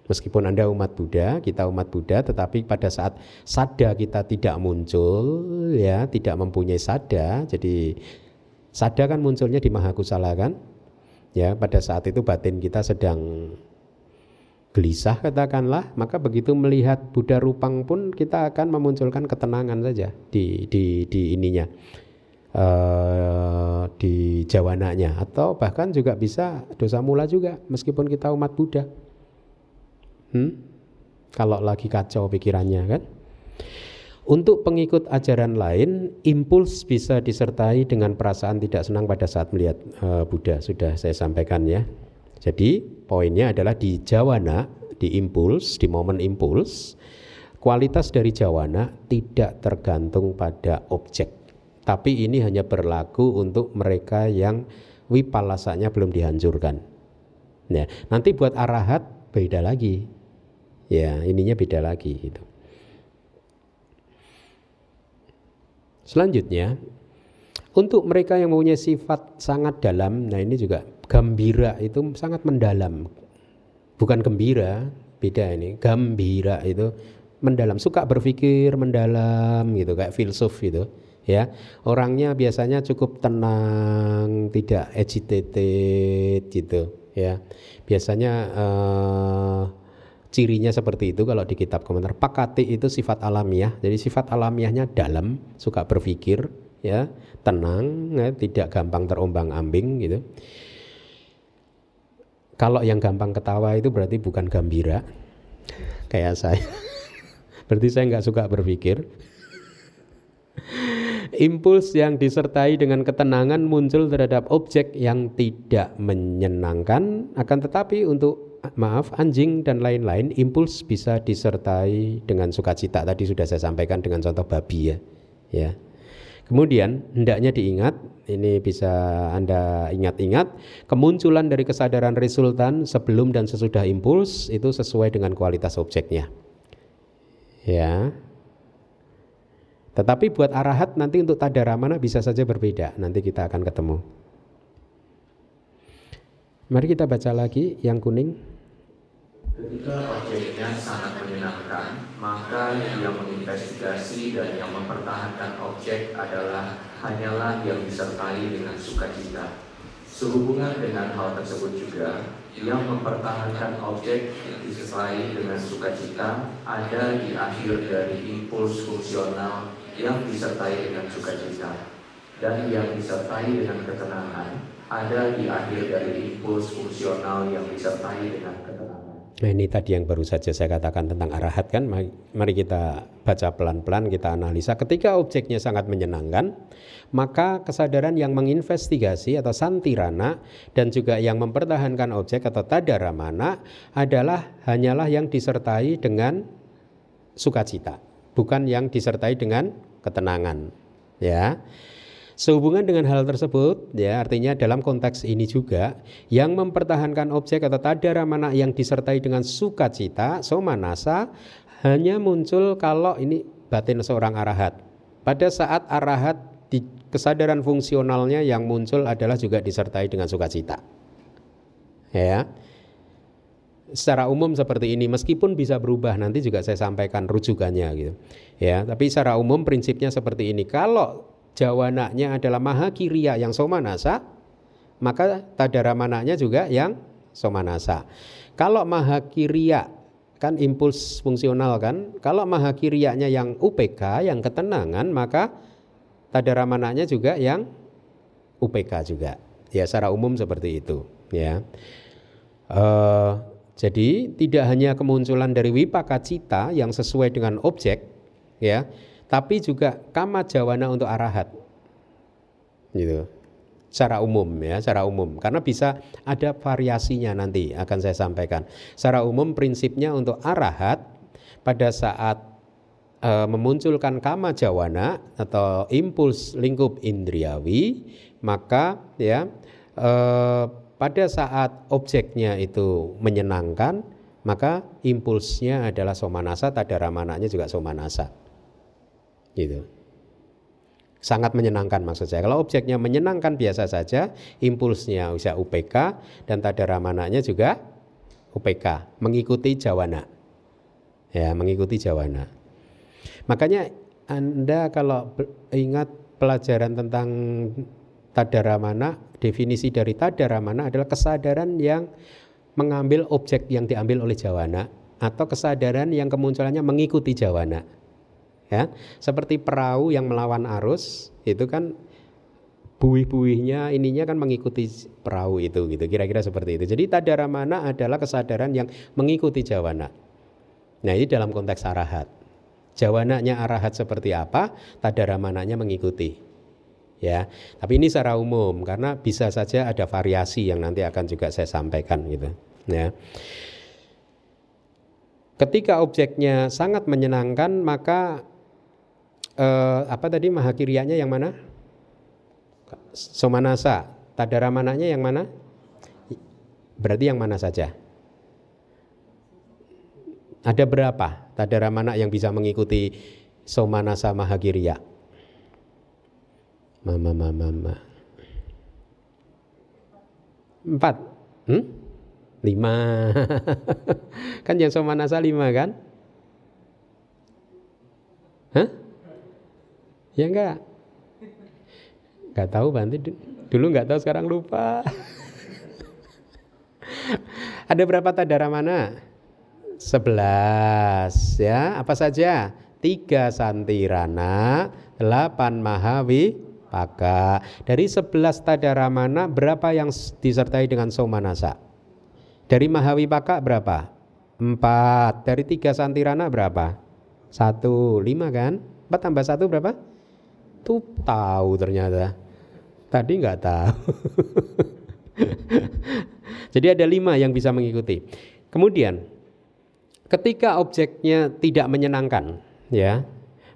Meskipun Anda umat Buddha, kita umat Buddha, tetapi pada saat sada kita tidak muncul, ya, tidak mempunyai sada, jadi sada kan munculnya di Mahakusala kan? Ya, pada saat itu batin kita sedang gelisah katakanlah, maka begitu melihat Buddha Rupang pun kita akan memunculkan ketenangan saja di di di ininya. Uh, di jawananya atau bahkan juga bisa dosa mula juga meskipun kita umat Buddha Hmm? Kalau lagi kacau pikirannya kan. Untuk pengikut ajaran lain, impuls bisa disertai dengan perasaan tidak senang pada saat melihat uh, Buddha. Sudah saya sampaikan ya. Jadi poinnya adalah di jawana, di impuls, di momen impuls, kualitas dari jawana tidak tergantung pada objek. Tapi ini hanya berlaku untuk mereka yang wipalasanya belum dihancurkan. Nah, nanti buat arahat beda lagi ya ininya beda lagi gitu. Selanjutnya untuk mereka yang mempunyai sifat sangat dalam, nah ini juga gembira itu sangat mendalam. Bukan gembira, beda ini. Gembira itu mendalam, suka berpikir mendalam gitu kayak filsuf gitu ya. Orangnya biasanya cukup tenang, tidak agitated gitu ya. Biasanya uh, cirinya seperti itu kalau di kitab komentar. Pakati itu sifat alamiah. Jadi sifat alamiahnya dalam, suka berpikir, ya, tenang, ya, tidak gampang terombang-ambing gitu. Kalau yang gampang ketawa itu berarti bukan gembira, kayak saya. berarti saya nggak suka berpikir. Impuls yang disertai dengan ketenangan muncul terhadap objek yang tidak menyenangkan, akan tetapi untuk maaf anjing dan lain-lain impuls bisa disertai dengan sukacita tadi sudah saya sampaikan dengan contoh babi ya ya kemudian hendaknya diingat ini bisa anda ingat-ingat kemunculan dari kesadaran resultan sebelum dan sesudah impuls itu sesuai dengan kualitas objeknya. Ya. Tetapi buat arahat nanti untuk tadaramana bisa saja berbeda. Nanti kita akan ketemu. Mari kita baca lagi yang kuning. Ketika objeknya sangat menyenangkan, maka yang menginvestigasi dan yang mempertahankan objek adalah hanyalah yang disertai dengan sukacita. Sehubungan dengan hal tersebut juga, yang mempertahankan objek yang disertai dengan sukacita ada di akhir dari impuls fungsional yang disertai dengan sukacita dan yang disertai dengan ketenangan ada di akhir dari impuls fungsional yang disertai dengan ketenangan. Nah ini tadi yang baru saja saya katakan tentang arahat kan. Mari kita baca pelan-pelan kita analisa. Ketika objeknya sangat menyenangkan Maka kesadaran yang menginvestigasi atau santirana Dan juga yang mempertahankan objek atau tadaramana Adalah hanyalah yang disertai dengan sukacita Bukan yang disertai dengan ketenangan Ya Sehubungan dengan hal tersebut, ya artinya dalam konteks ini juga yang mempertahankan objek atau tadara mana yang disertai dengan sukacita, somanasa hanya muncul kalau ini batin seorang arahat. Pada saat arahat di kesadaran fungsionalnya yang muncul adalah juga disertai dengan sukacita. Ya. Secara umum seperti ini meskipun bisa berubah nanti juga saya sampaikan rujukannya gitu. Ya, tapi secara umum prinsipnya seperti ini. Kalau jawananya adalah maha kiriya yang somanasa, maka tadaramananya juga yang somanasa. Kalau maha kiriya kan impuls fungsional kan, kalau maha kiriyanya yang UPK, yang ketenangan, maka tadaramananya juga yang UPK juga. Ya secara umum seperti itu. Ya. Uh, jadi tidak hanya kemunculan dari wipaka cita yang sesuai dengan objek, ya, tapi juga kama jawana untuk arahat. Gitu. secara umum ya, secara umum. Karena bisa ada variasinya nanti akan saya sampaikan. Secara umum prinsipnya untuk arahat pada saat e, memunculkan kama jawana atau impuls lingkup indriawi, maka ya e, pada saat objeknya itu menyenangkan, maka impulsnya adalah somanasa, tadaramananya juga somanasa. Gitu sangat menyenangkan maksud saya. Kalau objeknya menyenangkan biasa saja, impulsnya bisa UPK dan tadaramananya juga UPK, mengikuti jawana. Ya, mengikuti jawana. Makanya Anda kalau ingat pelajaran tentang tadaramana, definisi dari tadaramana adalah kesadaran yang mengambil objek yang diambil oleh jawana atau kesadaran yang kemunculannya mengikuti jawana ya. Seperti perahu yang melawan arus itu kan buih-buihnya ininya kan mengikuti perahu itu gitu. Kira-kira seperti itu. Jadi tadaramana adalah kesadaran yang mengikuti jawana nah ini dalam konteks arahat. Jawananya arahat seperti apa tadaramananya mengikuti. Ya. Tapi ini secara umum karena bisa saja ada variasi yang nanti akan juga saya sampaikan gitu. Ya. Ketika objeknya sangat menyenangkan maka eh, apa tadi mahakirianya yang mana? Somanasa. Tadaramananya yang mana? Berarti yang mana saja? Ada berapa tadaramana yang bisa mengikuti somanasa mahakiriya? Mama, mama, mama. Empat. Hmm? Lima. kan yang somanasa lima kan? Hah? Ya enggak? Enggak tahu Banti dulu enggak tahu sekarang lupa. Ada berapa tadara mana? Sebelas ya, apa saja? Tiga santirana, delapan mahawi, paka. Dari sebelas tadara mana berapa yang disertai dengan somanasa? Dari mahawi paka berapa? Empat. Dari tiga santirana berapa? Satu. Lima kan? Empat tambah satu berapa? Tuh tahu ternyata. Tadi nggak tahu. Jadi ada lima yang bisa mengikuti. Kemudian ketika objeknya tidak menyenangkan, ya,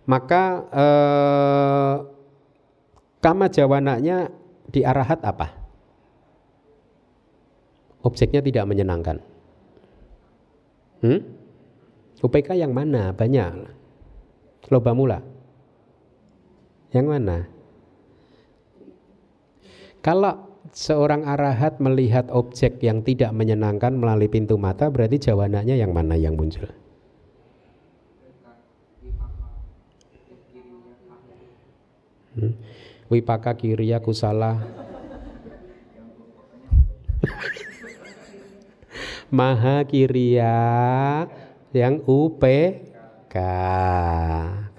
maka eh, kama jawananya di arahat apa? Objeknya tidak menyenangkan. Hmm? UPK yang mana? Banyak. Loba mula. Yang mana? Kalau seorang arahat melihat objek yang tidak menyenangkan melalui pintu mata, berarti jawananya yang mana yang muncul? Hmm? Wipaka kiriya kusala Maha kiriya yang UPK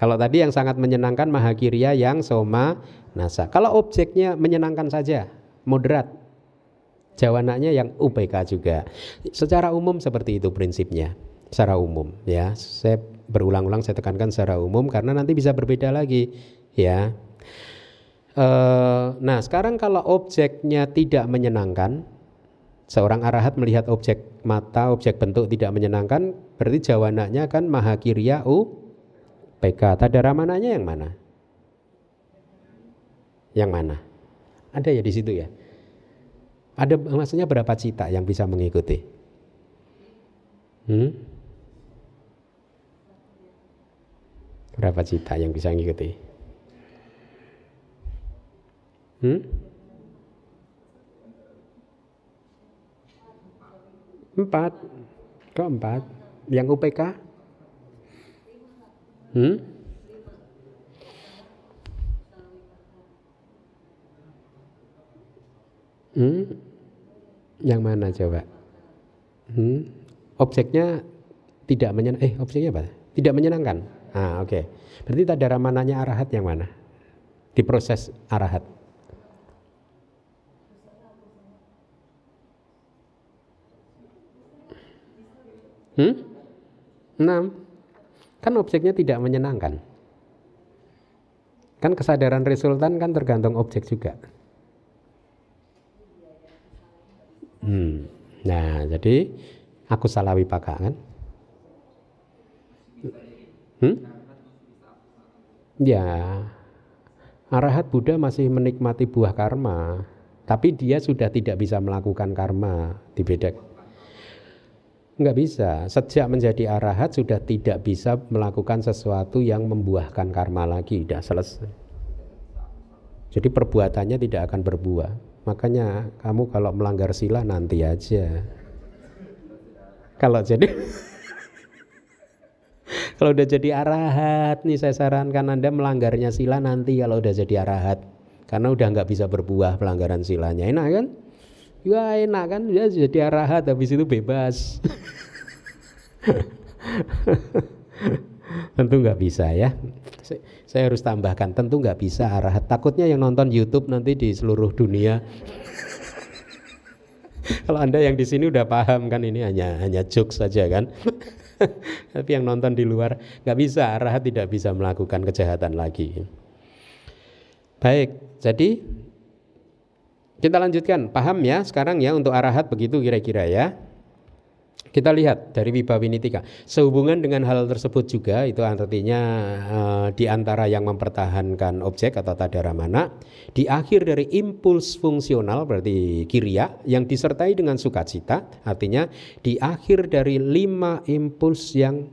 kalau tadi yang sangat menyenangkan mahakirya yang soma nasa. Kalau objeknya menyenangkan saja, moderat. Jawananya yang UPK juga. Secara umum seperti itu prinsipnya. Secara umum ya. Saya berulang-ulang saya tekankan secara umum karena nanti bisa berbeda lagi ya. E, nah sekarang kalau objeknya tidak menyenangkan, seorang arahat melihat objek mata, objek bentuk tidak menyenangkan, berarti jawananya kan mahakirya u PK. Tadaramananya yang mana? Yang mana? Ada ya di situ ya? Ada maksudnya berapa cita yang bisa mengikuti? Hmm? Berapa cita yang bisa mengikuti? Hmm? Empat. Kok empat? Yang UPK? Hmm? Hmm? Yang mana coba? Hmm? Objeknya tidak menyenang eh objeknya apa? Tidak menyenangkan. Ah, oke. Okay. Berarti tadara mananya arahat yang mana? Di proses arahat. Hmm? Enam. Kan objeknya tidak menyenangkan. Kan kesadaran resultan kan tergantung objek juga. Hmm. Nah, jadi aku salah wipaka kan? Hmm? Ya, arahat Buddha masih menikmati buah karma, tapi dia sudah tidak bisa melakukan karma dibeda. Enggak bisa. Sejak menjadi arahat sudah tidak bisa melakukan sesuatu yang membuahkan karma lagi, sudah selesai. Jadi perbuatannya tidak akan berbuah. Makanya kamu kalau melanggar sila nanti aja. Kalau jadi kalau udah jadi arahat nih saya sarankan Anda melanggarnya sila nanti kalau udah jadi arahat. Karena udah nggak bisa berbuah pelanggaran silanya. Enak kan? Ya enak kan, ya jadi arahat habis itu bebas. tentu nggak bisa ya. Saya harus tambahkan, tentu nggak bisa arahat. Takutnya yang nonton YouTube nanti di seluruh dunia. Kalau anda yang di sini udah paham kan ini hanya hanya jokes saja kan. Tapi yang nonton di luar nggak bisa arahat tidak bisa melakukan kejahatan lagi. Baik, jadi kita lanjutkan. Paham ya sekarang ya untuk arahat begitu kira-kira ya. Kita lihat dari Wibawinitika. Sehubungan dengan hal tersebut juga itu artinya uh, di antara yang mempertahankan objek atau tadaramana di akhir dari impuls fungsional berarti kiria yang disertai dengan sukacita artinya di akhir dari lima impuls yang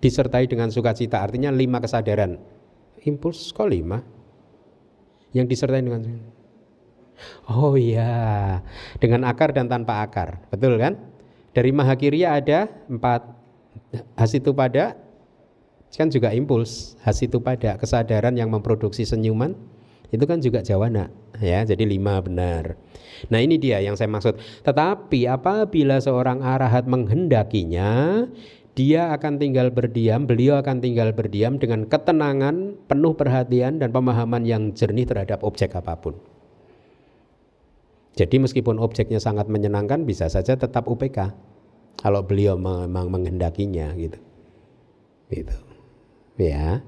disertai dengan sukacita artinya lima kesadaran. Impuls kok lima? Yang disertai dengan Oh iya, dengan akar dan tanpa akar, betul kan? Dari mahakirya ada empat hasitu pada kan juga impuls hasitu pada kesadaran yang memproduksi senyuman itu kan juga jawana ya jadi lima benar. Nah ini dia yang saya maksud. Tetapi apabila seorang arahat menghendakinya dia akan tinggal berdiam beliau akan tinggal berdiam dengan ketenangan penuh perhatian dan pemahaman yang jernih terhadap objek apa pun jadi meskipun objeknya sangat menyenangkan bisa saja tetap UPK kalau beliau memang menghendakinya gitu. Gitu. Ya.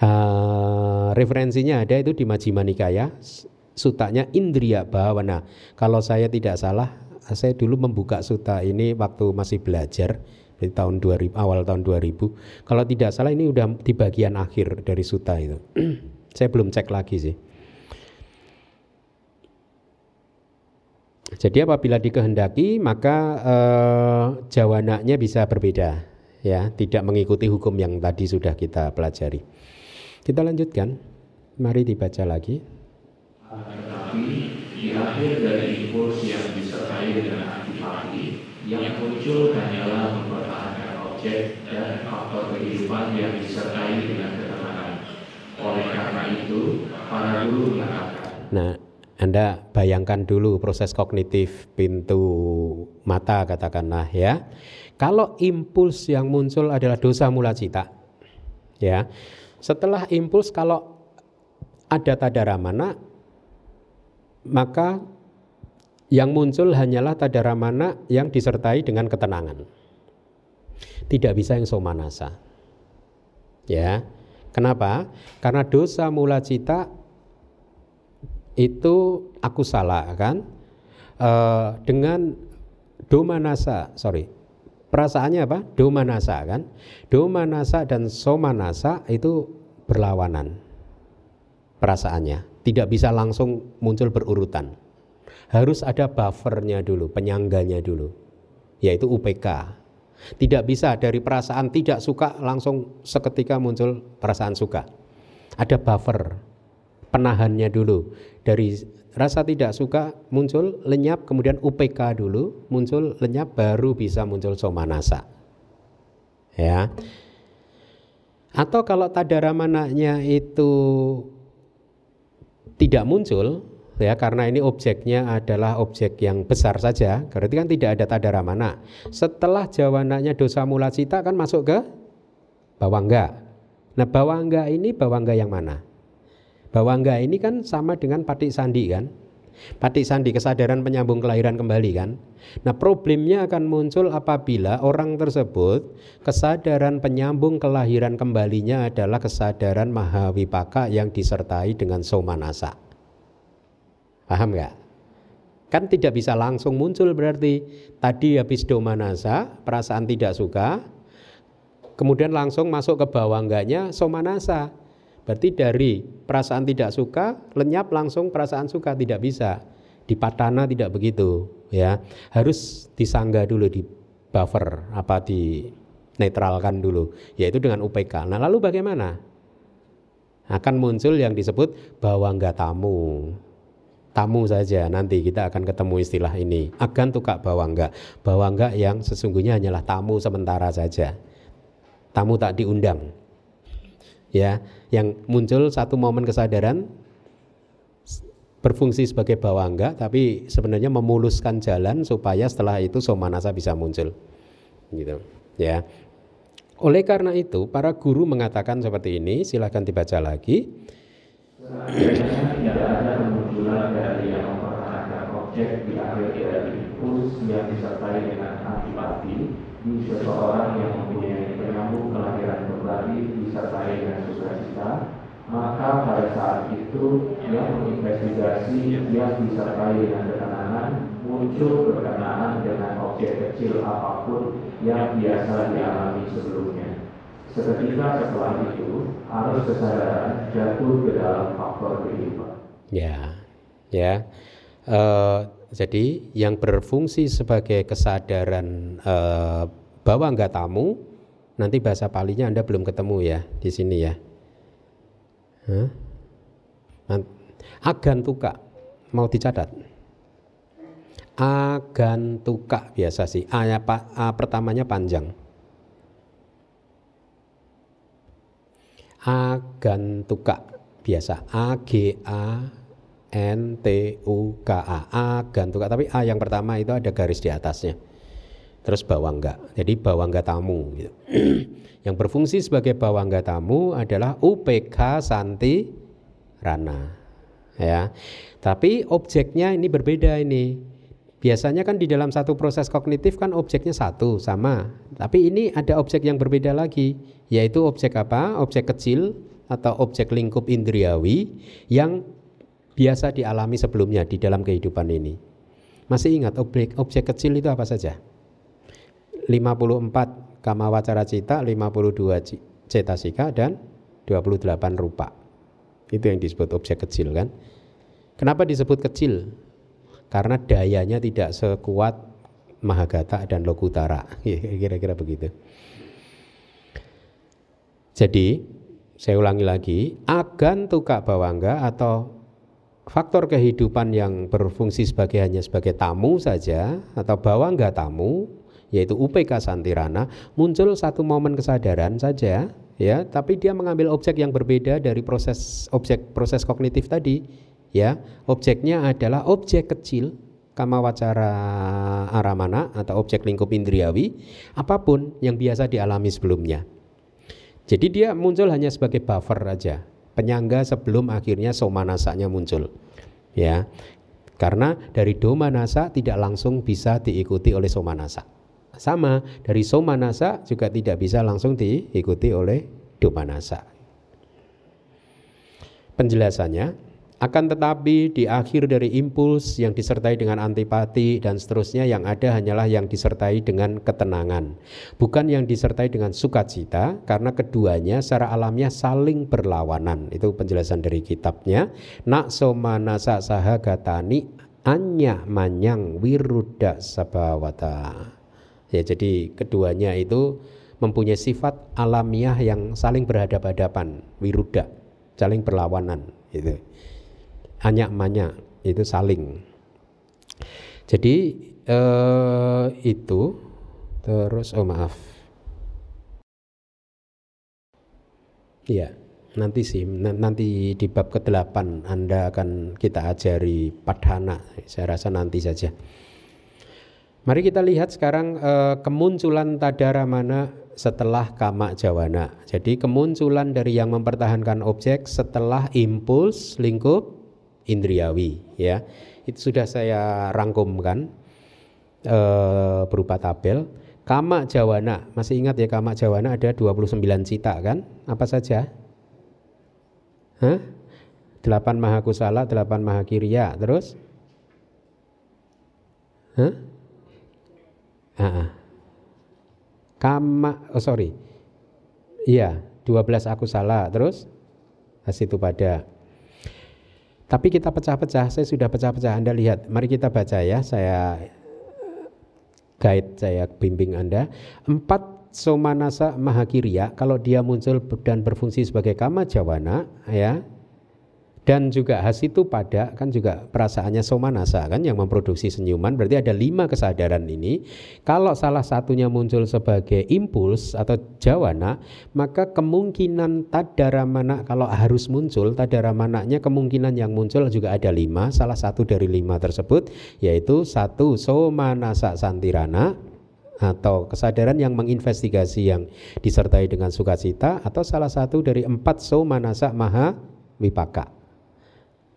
Uh, referensinya ada itu di Majjhima Nikaya sutanya Indriya Bhawana. Kalau saya tidak salah, saya dulu membuka suta ini waktu masih belajar di tahun 2000 awal tahun 2000. Kalau tidak salah ini udah di bagian akhir dari suta itu. saya belum cek lagi sih. Jadi apabila dikehendaki maka eh, jawananya bisa berbeda ya, tidak mengikuti hukum yang tadi sudah kita pelajari. Kita lanjutkan. Mari dibaca lagi. Tetapi di akhir dari impuls yang disertai dengan antipati, yang muncul hanyalah mempertahankan objek dan faktor kehidupan yang disertai dengan ketenangan. Oleh karena itu, para guru mengatakan. Nah, anda bayangkan dulu proses kognitif pintu mata katakanlah ya. Kalau impuls yang muncul adalah dosa mula cita. Ya. Setelah impuls kalau ada tadaramana maka yang muncul hanyalah tadaramana yang disertai dengan ketenangan. Tidak bisa yang somanasa. Ya. Kenapa? Karena dosa mula cita itu aku salah kan? Uh, dengan domanasa sorry. Perasaannya apa? Domanasa kan? Domanasa dan somanasa itu berlawanan perasaannya. Tidak bisa langsung muncul berurutan. Harus ada buffernya dulu penyangganya dulu yaitu UPK tidak bisa dari perasaan tidak suka langsung seketika muncul perasaan suka. Ada buffer penahannya dulu. Dari rasa tidak suka muncul lenyap kemudian UPK dulu muncul lenyap baru bisa muncul somanasa. Ya. Atau kalau tadaramananya itu tidak muncul ya karena ini objeknya adalah objek yang besar saja berarti kan tidak ada tadaramana. Setelah jawananya dosa mula cita kan masuk ke bawangga. Nah bawangga ini bawangga yang mana Bawangga ini kan sama dengan patik sandi kan? Patik sandi kesadaran penyambung kelahiran kembali kan? Nah problemnya akan muncul apabila orang tersebut kesadaran penyambung kelahiran kembalinya adalah kesadaran mahawipaka yang disertai dengan somanasa. Paham nggak? Kan tidak bisa langsung muncul berarti tadi habis domanasa, perasaan tidak suka, kemudian langsung masuk ke bawah enggaknya somanasa. Berarti dari perasaan tidak suka lenyap langsung perasaan suka tidak bisa. Di patana tidak begitu ya. Harus disangga dulu di buffer apa di netralkan dulu yaitu dengan UPK. Nah, lalu bagaimana? Akan muncul yang disebut bawangga tamu tamu saja nanti kita akan ketemu istilah ini akan tukak bawangga bawangga yang sesungguhnya hanyalah tamu sementara saja tamu tak diundang ya yang muncul satu momen kesadaran berfungsi sebagai bawangga tapi sebenarnya memuluskan jalan supaya setelah itu somanasa bisa muncul. Gitu ya. Oleh karena itu para guru mengatakan seperti ini silahkan dibaca lagi. Seseorang yang penyambung kelahiran kembali disertai dengan sukacita maka pada saat itu yang menginvestigasi yang disertai dengan ketenangan muncul berkenaan dengan objek kecil apa pun yang biasa dialami sebelumnya. Seketika setelah itu, arus kesadaran jatuh ke dalam faktor kehidupan. Ya, ya. Uh, jadi yang berfungsi sebagai kesadaran uh, bahwa enggak tamu, nanti bahasa palinya Anda belum ketemu ya di sini ya. Huh? Agantuka mau dicatat. Agantuka biasa sih. A, -nya, A pertamanya panjang. agantuka biasa A G A N T U K A agantuka tapi A yang pertama itu ada garis di atasnya terus bawangga jadi bawangga tamu gitu. yang berfungsi sebagai bawangga tamu adalah UPK Santi Rana ya tapi objeknya ini berbeda ini Biasanya kan di dalam satu proses kognitif kan objeknya satu sama. Tapi ini ada objek yang berbeda lagi, yaitu objek apa? Objek kecil atau objek lingkup indriawi yang biasa dialami sebelumnya di dalam kehidupan ini. Masih ingat objek objek kecil itu apa saja? 54 kama wacara cita, 52 cetasika dan 28 rupa. Itu yang disebut objek kecil kan? Kenapa disebut kecil? karena dayanya tidak sekuat Mahagata dan Lokutara kira-kira begitu jadi saya ulangi lagi agan tukak bawangga atau faktor kehidupan yang berfungsi sebagai hanya sebagai tamu saja atau bawangga tamu yaitu UPK Santirana muncul satu momen kesadaran saja ya. Tapi dia mengambil objek yang berbeda dari proses objek proses kognitif tadi ya. Objeknya adalah objek kecil kama wacara aramana atau objek lingkup indriawi apa pun yang biasa dialami sebelumnya. Jadi dia muncul hanya sebagai buffer aja. Penyangga sebelum akhirnya somanasanya muncul ya. Karena dari domanasa tidak langsung bisa diikuti oleh somanasa sama dari somanasa juga tidak bisa langsung diikuti oleh domanasa penjelasannya akan tetapi di akhir dari impuls yang disertai dengan antipati dan seterusnya yang ada hanyalah yang disertai dengan ketenangan. Bukan yang disertai dengan sukacita karena keduanya secara alamiah saling berlawanan. Itu penjelasan dari kitabnya. Nak somanasa sahagatani anya manyang wiruda sabawata. Ya jadi keduanya itu mempunyai sifat alamiah yang saling berhadapan-hadapan, wiruda, saling berlawanan gitu anyak manyak itu saling. Jadi eh, itu terus oh maaf. Iya, nanti sih nanti di bab ke-8 Anda akan kita ajari padhana. Saya rasa nanti saja. Mari kita lihat sekarang eh, kemunculan tadara mana setelah kama jawana. Jadi kemunculan dari yang mempertahankan objek setelah impuls lingkup indriawi ya itu sudah saya rangkumkan e, berupa tabel kama jawana masih ingat ya kama jawana ada 29 cita kan apa saja Hah? 8 maha kusala 8 maha kiriya terus Hah? Ah. Kama, oh sorry. Iya, 12 aku salah. Terus? Hasitu pada. Tapi kita pecah-pecah, saya sudah pecah-pecah. Anda lihat, mari kita baca ya. Saya guide, saya bimbing Anda. Empat somanasa mahakirya, kalau dia muncul dan berfungsi sebagai kama jawana, ya, dan juga has itu pada kan juga perasaannya somanasa kan yang memproduksi senyuman. Berarti ada lima kesadaran ini. Kalau salah satunya muncul sebagai impuls atau jawana maka kemungkinan tadaramana kalau harus muncul tadaramananya kemungkinan yang muncul juga ada lima. Salah satu dari lima tersebut yaitu satu somanasa santirana atau kesadaran yang menginvestigasi yang disertai dengan sukacita atau salah satu dari empat somanasa maha wipaka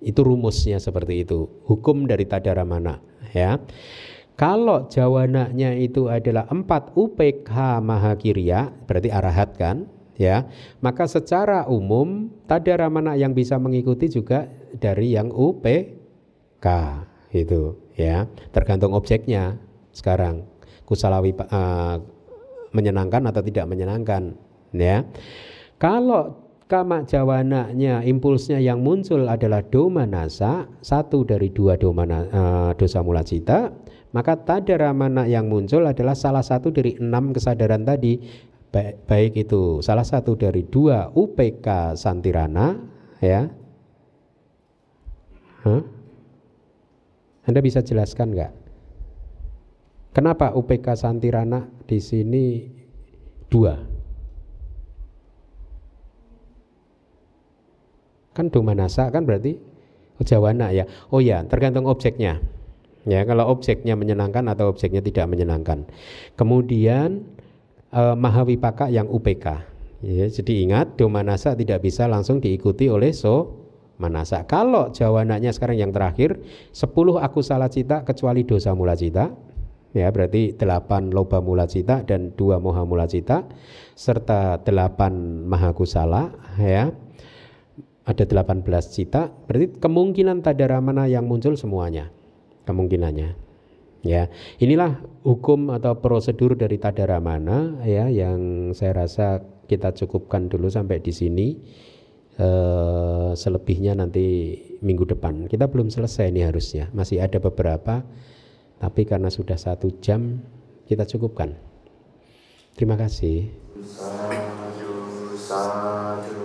itu rumusnya seperti itu. Hukum dari tadaramana ya. Kalau jawananya itu adalah empat UPK mahakirya, berarti arahat kan, ya. Maka secara umum tadaramana yang bisa mengikuti juga dari yang UPK itu, ya. Tergantung objeknya sekarang kusalawi uh, menyenangkan atau tidak menyenangkan, ya. Kalau kama jawananya impulsnya yang muncul adalah domanasa satu dari dua domana, uh, dosa mula cita maka tadaramana yang muncul adalah salah satu dari enam kesadaran tadi. Baik, baik itu salah satu dari dua UPK santirana ya. Huh? Anda bisa jelaskan nggak? Kenapa UPK santirana di sini dua Kan domanasa kan berarti jawana ya. Oh ya, tergantung objeknya. Ya, kalau objeknya menyenangkan atau objeknya tidak menyenangkan. Kemudian eh, mahawipaka yang UPK. Ya, jadi ingat domanasa tidak bisa langsung diikuti oleh so manasa. Kalau jawananya sekarang yang terakhir 10 aku salah cita kecuali dosa mula cita. Ya, berarti 8 loba mula cita dan 2 moha mula cita serta 8 mahakusala ya ada 18 cita, berarti kemungkinan tadaramana yang muncul semuanya. Kemungkinannya. Ya, inilah hukum atau prosedur dari tadaramana ya yang saya rasa kita cukupkan dulu sampai di sini. Eh, selebihnya nanti minggu depan. Kita belum selesai ini harusnya, masih ada beberapa, tapi karena sudah satu jam kita cukupkan. Terima kasih. Sadu, sadu.